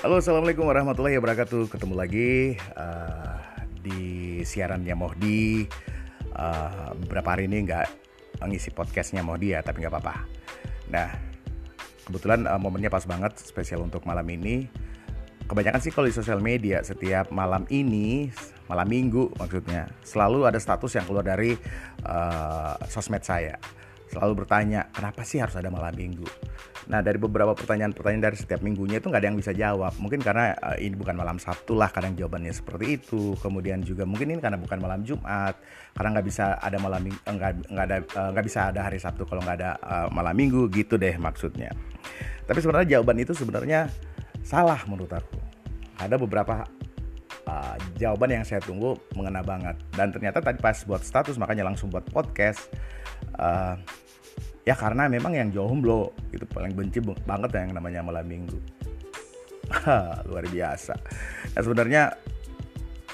Halo, assalamualaikum warahmatullahi wabarakatuh. Ketemu lagi uh, di siarannya Mohdi. Uh, beberapa hari ini nggak ngisi podcastnya Mohdi ya, tapi nggak apa-apa. Nah, kebetulan uh, momennya pas banget, spesial untuk malam ini. Kebanyakan sih kalau di sosial media setiap malam ini, malam minggu maksudnya, selalu ada status yang keluar dari uh, sosmed saya selalu bertanya kenapa sih harus ada malam minggu? Nah dari beberapa pertanyaan-pertanyaan dari setiap minggunya itu nggak ada yang bisa jawab. Mungkin karena uh, ini bukan malam Sabtu lah kadang jawabannya seperti itu. Kemudian juga mungkin ini karena bukan malam Jumat. Karena nggak bisa ada malam eh, nggak ada eh, nggak bisa ada hari Sabtu kalau nggak ada uh, malam minggu gitu deh maksudnya. Tapi sebenarnya jawaban itu sebenarnya salah menurut aku. Ada beberapa uh, jawaban yang saya tunggu mengena banget. Dan ternyata tadi pas buat status makanya langsung buat podcast uh, ya karena memang yang jomblo itu paling benci banget yang namanya malam minggu. Luar biasa. Nah sebenarnya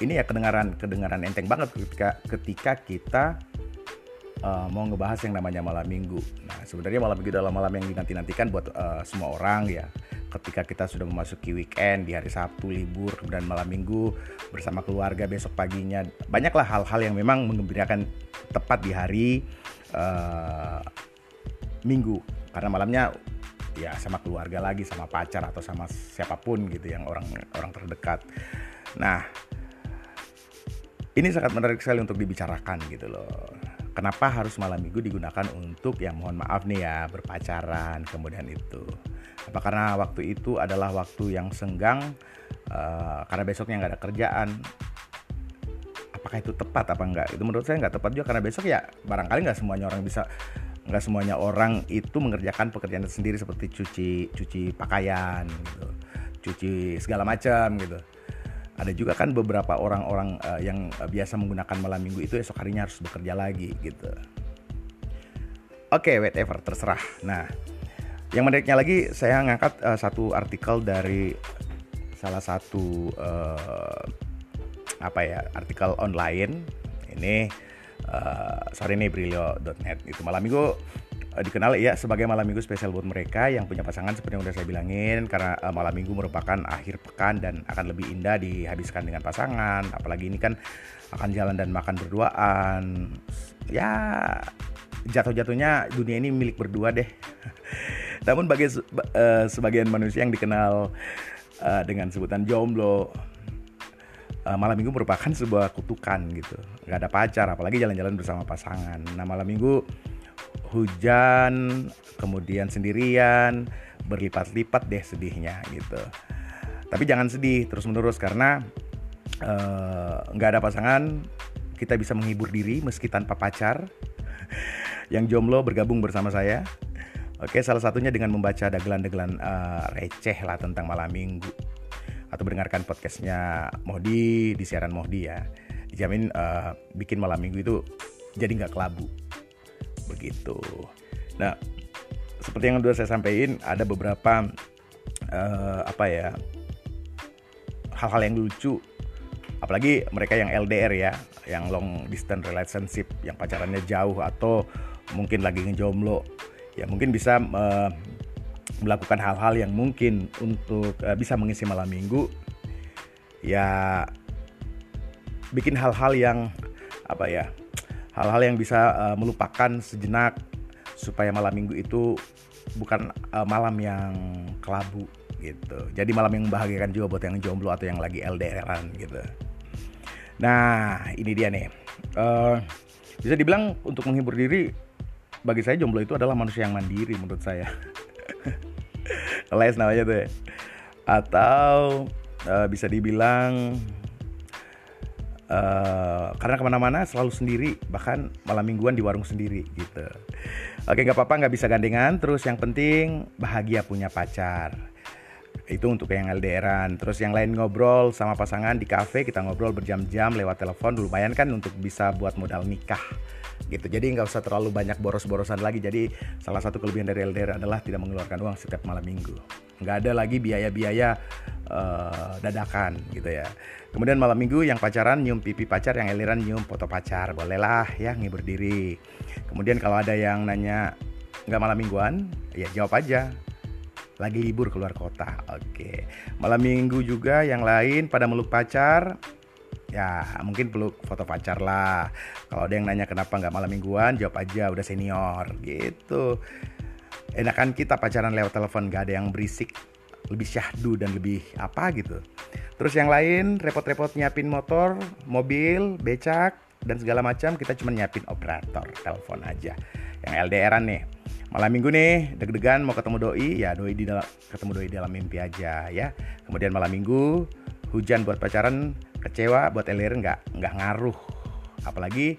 ini ya kedengaran kedengaran enteng banget ketika ketika kita uh, mau ngebahas yang namanya malam minggu. Nah sebenarnya malam minggu adalah malam yang dinanti nantikan buat uh, semua orang ya. Ketika kita sudah memasuki weekend di hari Sabtu libur dan malam Minggu bersama keluarga besok paginya. Banyaklah hal-hal yang memang mengembirakan tepat di hari uh, minggu. Karena malamnya ya sama keluarga lagi sama pacar atau sama siapa pun gitu yang orang orang terdekat. Nah ini sangat menarik sekali untuk dibicarakan gitu loh. Kenapa harus malam minggu digunakan untuk yang mohon maaf nih ya berpacaran kemudian itu. Apa karena waktu itu adalah waktu yang senggang uh, karena besoknya nggak ada kerjaan. Apakah itu tepat apa enggak itu menurut saya nggak tepat juga karena besok ya barangkali nggak semuanya orang bisa nggak semuanya orang itu mengerjakan pekerjaan sendiri seperti cuci cuci pakaian gitu cuci segala macam gitu. Ada juga kan beberapa orang-orang uh, yang uh, biasa menggunakan malam minggu itu esok harinya harus bekerja lagi gitu. Oke okay, whatever terserah. Nah yang menariknya lagi saya ngangkat uh, satu artikel dari salah satu uh, apa ya artikel online. Ini uh, sorry nih brilio.net itu malam minggu uh, dikenal ya sebagai malam minggu spesial buat mereka yang punya pasangan seperti yang udah saya bilangin karena uh, malam minggu merupakan akhir pekan dan akan lebih indah dihabiskan dengan pasangan. Apalagi ini kan akan jalan dan makan berduaan. Ya jatuh-jatuhnya dunia ini milik berdua deh. Namun bagi uh, sebagian manusia yang dikenal uh, dengan sebutan jomblo uh, malam minggu merupakan sebuah kutukan gitu. Nggak ada pacar apalagi jalan-jalan bersama pasangan. Nah malam minggu hujan kemudian sendirian berlipat-lipat deh sedihnya gitu. Tapi jangan sedih terus menerus karena eh, nggak uh, ada pasangan kita bisa menghibur diri meski tanpa pacar. Yang jomblo bergabung bersama saya. Oke, salah satunya dengan membaca dagelan-dagelan uh, receh lah tentang malam minggu mendengarkan podcastnya Mohdi di siaran Mohdi ya. Dijamin uh, bikin malam minggu itu jadi nggak kelabu. Begitu. Nah seperti yang sudah saya sampaikan ada beberapa uh, apa ya hal-hal yang lucu. Apalagi mereka yang LDR ya yang long distance relationship yang pacarannya jauh atau mungkin lagi ngejomblo. Ya mungkin bisa uh, melakukan hal-hal yang mungkin untuk uh, bisa mengisi malam minggu. Ya bikin hal-hal yang apa ya hal-hal yang bisa uh, melupakan sejenak supaya malam minggu itu bukan uh, malam yang kelabu gitu. Jadi malam yang membahagiakan juga buat yang jomblo atau yang lagi LDRan gitu. Nah ini dia nih. Uh, bisa dibilang untuk menghibur diri bagi saya jomblo itu adalah manusia yang mandiri menurut saya les namanya tuh ya. atau uh, bisa dibilang uh, karena ke mana-mana selalu sendiri bahkan malam mingguan di warung sendiri gitu. Oke nggak apa-apa nggak bisa gandengan. Terus yang penting bahagia punya pacar. Itu untuk yang LDRan terus yang lain ngobrol sama pasangan di cafe kita ngobrol berjam-jam lewat telepon. Lumayan kan untuk bisa buat modal nikah gitu. Jadi nggak usah terlalu banyak boros-borosan lagi. Jadi salah satu kelebihan dari LDR adalah tidak mengeluarkan uang setiap malam minggu. Nggak ada lagi biaya-biaya uh, dadakan gitu ya. Kemudian malam minggu yang pacaran nyium pipi pacar yang LDRan nyium foto pacar. Bolehlah ya ngibur diri. Kemudian kalau ada yang nanya nggak malam mingguan? Ya jawab aja. Lagi libur keluar kota. Oke. Malam minggu juga yang lain pada meluk pacar. Ya, mungkin peluk foto pacar lah. Kalau ada yang nanya kenapa nggak malam mingguan, jawab aja udah senior gitu. Enakan kita pacaran lewat telepon gak ada yang berisik, lebih syahdu dan lebih apa gitu. Terus yang lain repot-repot nyiapin motor, mobil, becak, dan segala macam kita cuma nyiapin operator telepon aja yang LDRan nih malam minggu nih deg-degan mau ketemu doi ya doi di dalam ketemu doi dalam mimpi aja ya kemudian malam minggu hujan buat pacaran kecewa buat LDR nggak nggak ngaruh. Apalagi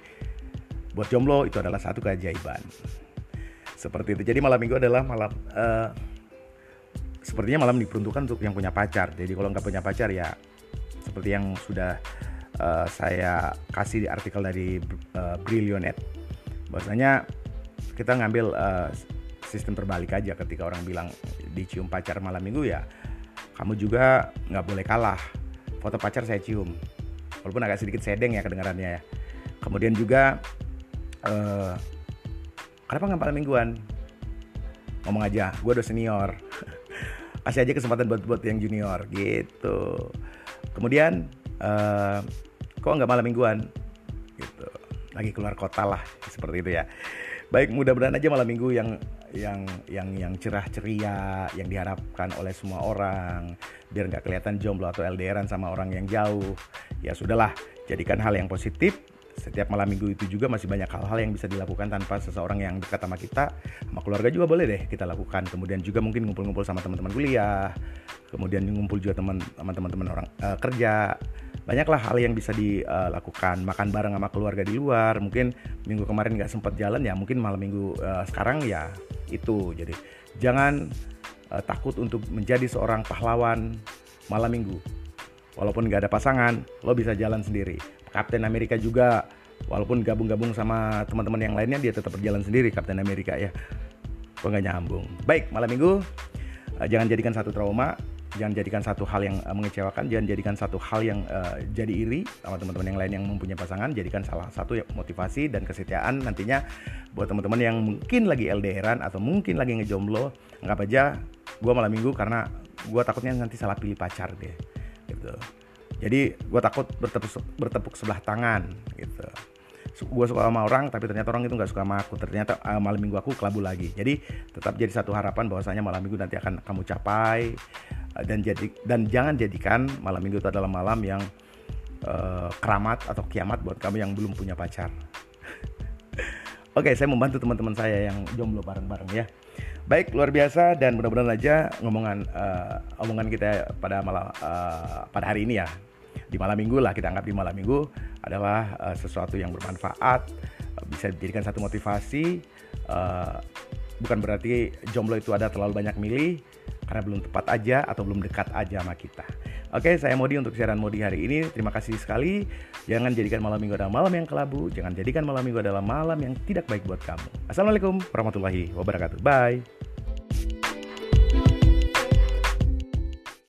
buat jomblo itu adalah satu keajaiban. Seperti itu. Jadi malam minggu adalah malam uh, sepertinya malam diperuntukkan untuk yang punya pacar. Jadi kalau nggak punya pacar ya seperti yang sudah uh, saya kasih di artikel dari uh, Brilionet bahwasanya kita ngambil uh, sistem terbalik aja. Ketika orang bilang dicium pacar malam minggu ya kamu juga nggak boleh kalah foto pacar saya cium. Walaupun agak sedikit sedeng ya kedengarannya ya. Kemudian juga uh, kenapa malam mingguan? Ngomong aja gue udah senior. Kasih aja kesempatan buat buat yang junior gitu. Kemudian uh, kok nggak malam mingguan? Gitu. Lagi keluar kota lah seperti itu ya. Baik mudah-mudahan aja malam minggu yang yang yang yang cerah ceria yang diharapkan oleh semua orang biar nggak kelihatan jomblo atau LDRan sama orang yang jauh. Ya sudahlah jadikan hal yang positif. Setiap malam minggu itu juga masih banyak hal-hal yang bisa dilakukan tanpa seseorang yang dekat sama kita. Sama keluarga juga boleh deh kita lakukan. Kemudian juga mungkin ngumpul-ngumpul sama teman-teman kuliah. Kemudian ngumpul juga teman teman-teman orang uh, kerja. Banyaklah hal yang bisa dilakukan makan bareng sama keluarga di luar. Mungkin minggu kemarin nggak sempat jalan ya. Mungkin malam minggu uh, sekarang ya itu. Jadi jangan uh, takut untuk menjadi seorang pahlawan malam minggu. Walaupun nggak ada pasangan lo bisa jalan sendiri. Kapten Amerika juga walaupun gabung-gabung sama teman-teman yang lainnya dia tetap berjalan sendiri Kapten Amerika ya. Kok nggak nyambung. Baik malam minggu uh, jangan jadikan satu trauma jangan jadikan satu hal yang uh, mengecewakan jangan jadikan satu hal yang uh, jadi iri sama teman-teman yang lain yang mempunyai pasangan. Jadikan salah satu ya, motivasi dan kesetiaan nantinya buat teman-teman yang mungkin lagi LDRan atau mungkin lagi ngejomblo anggap aja gue malam minggu karena gue takutnya nanti salah pilih pacar deh gitu. Jadi gue takut bertepuk bertepuk sebelah tangan gitu. Gue suka sama orang tapi ternyata orang itu nggak suka sama aku. Ternyata uh, malam minggu aku kelabu lagi. Jadi tetap jadi satu harapan bahwasanya malam minggu nanti akan kamu capai dan jadi dan jangan jadikan malam minggu itu adalah malam yang uh, keramat atau kiamat buat kamu yang belum punya pacar. Oke, saya membantu teman-teman saya yang jomblo bareng-bareng ya. Baik, luar biasa dan mudah-mudahan aja ngomongan uh, omongan kita pada malam uh, pada hari ini ya. Di malam minggu lah kita anggap di malam minggu adalah uh, sesuatu yang bermanfaat, bisa dijadikan satu motivasi. Bukan berarti jomblo itu ada terlalu banyak milih, karena belum tepat aja atau belum dekat aja sama kita. Oke, saya Modi untuk siaran Modi hari ini. Terima kasih sekali. Jangan jadikan malam minggu adalah malam yang kelabu. Jangan jadikan malam minggu adalah malam yang tidak baik buat kamu. Assalamualaikum warahmatullahi wabarakatuh. Bye.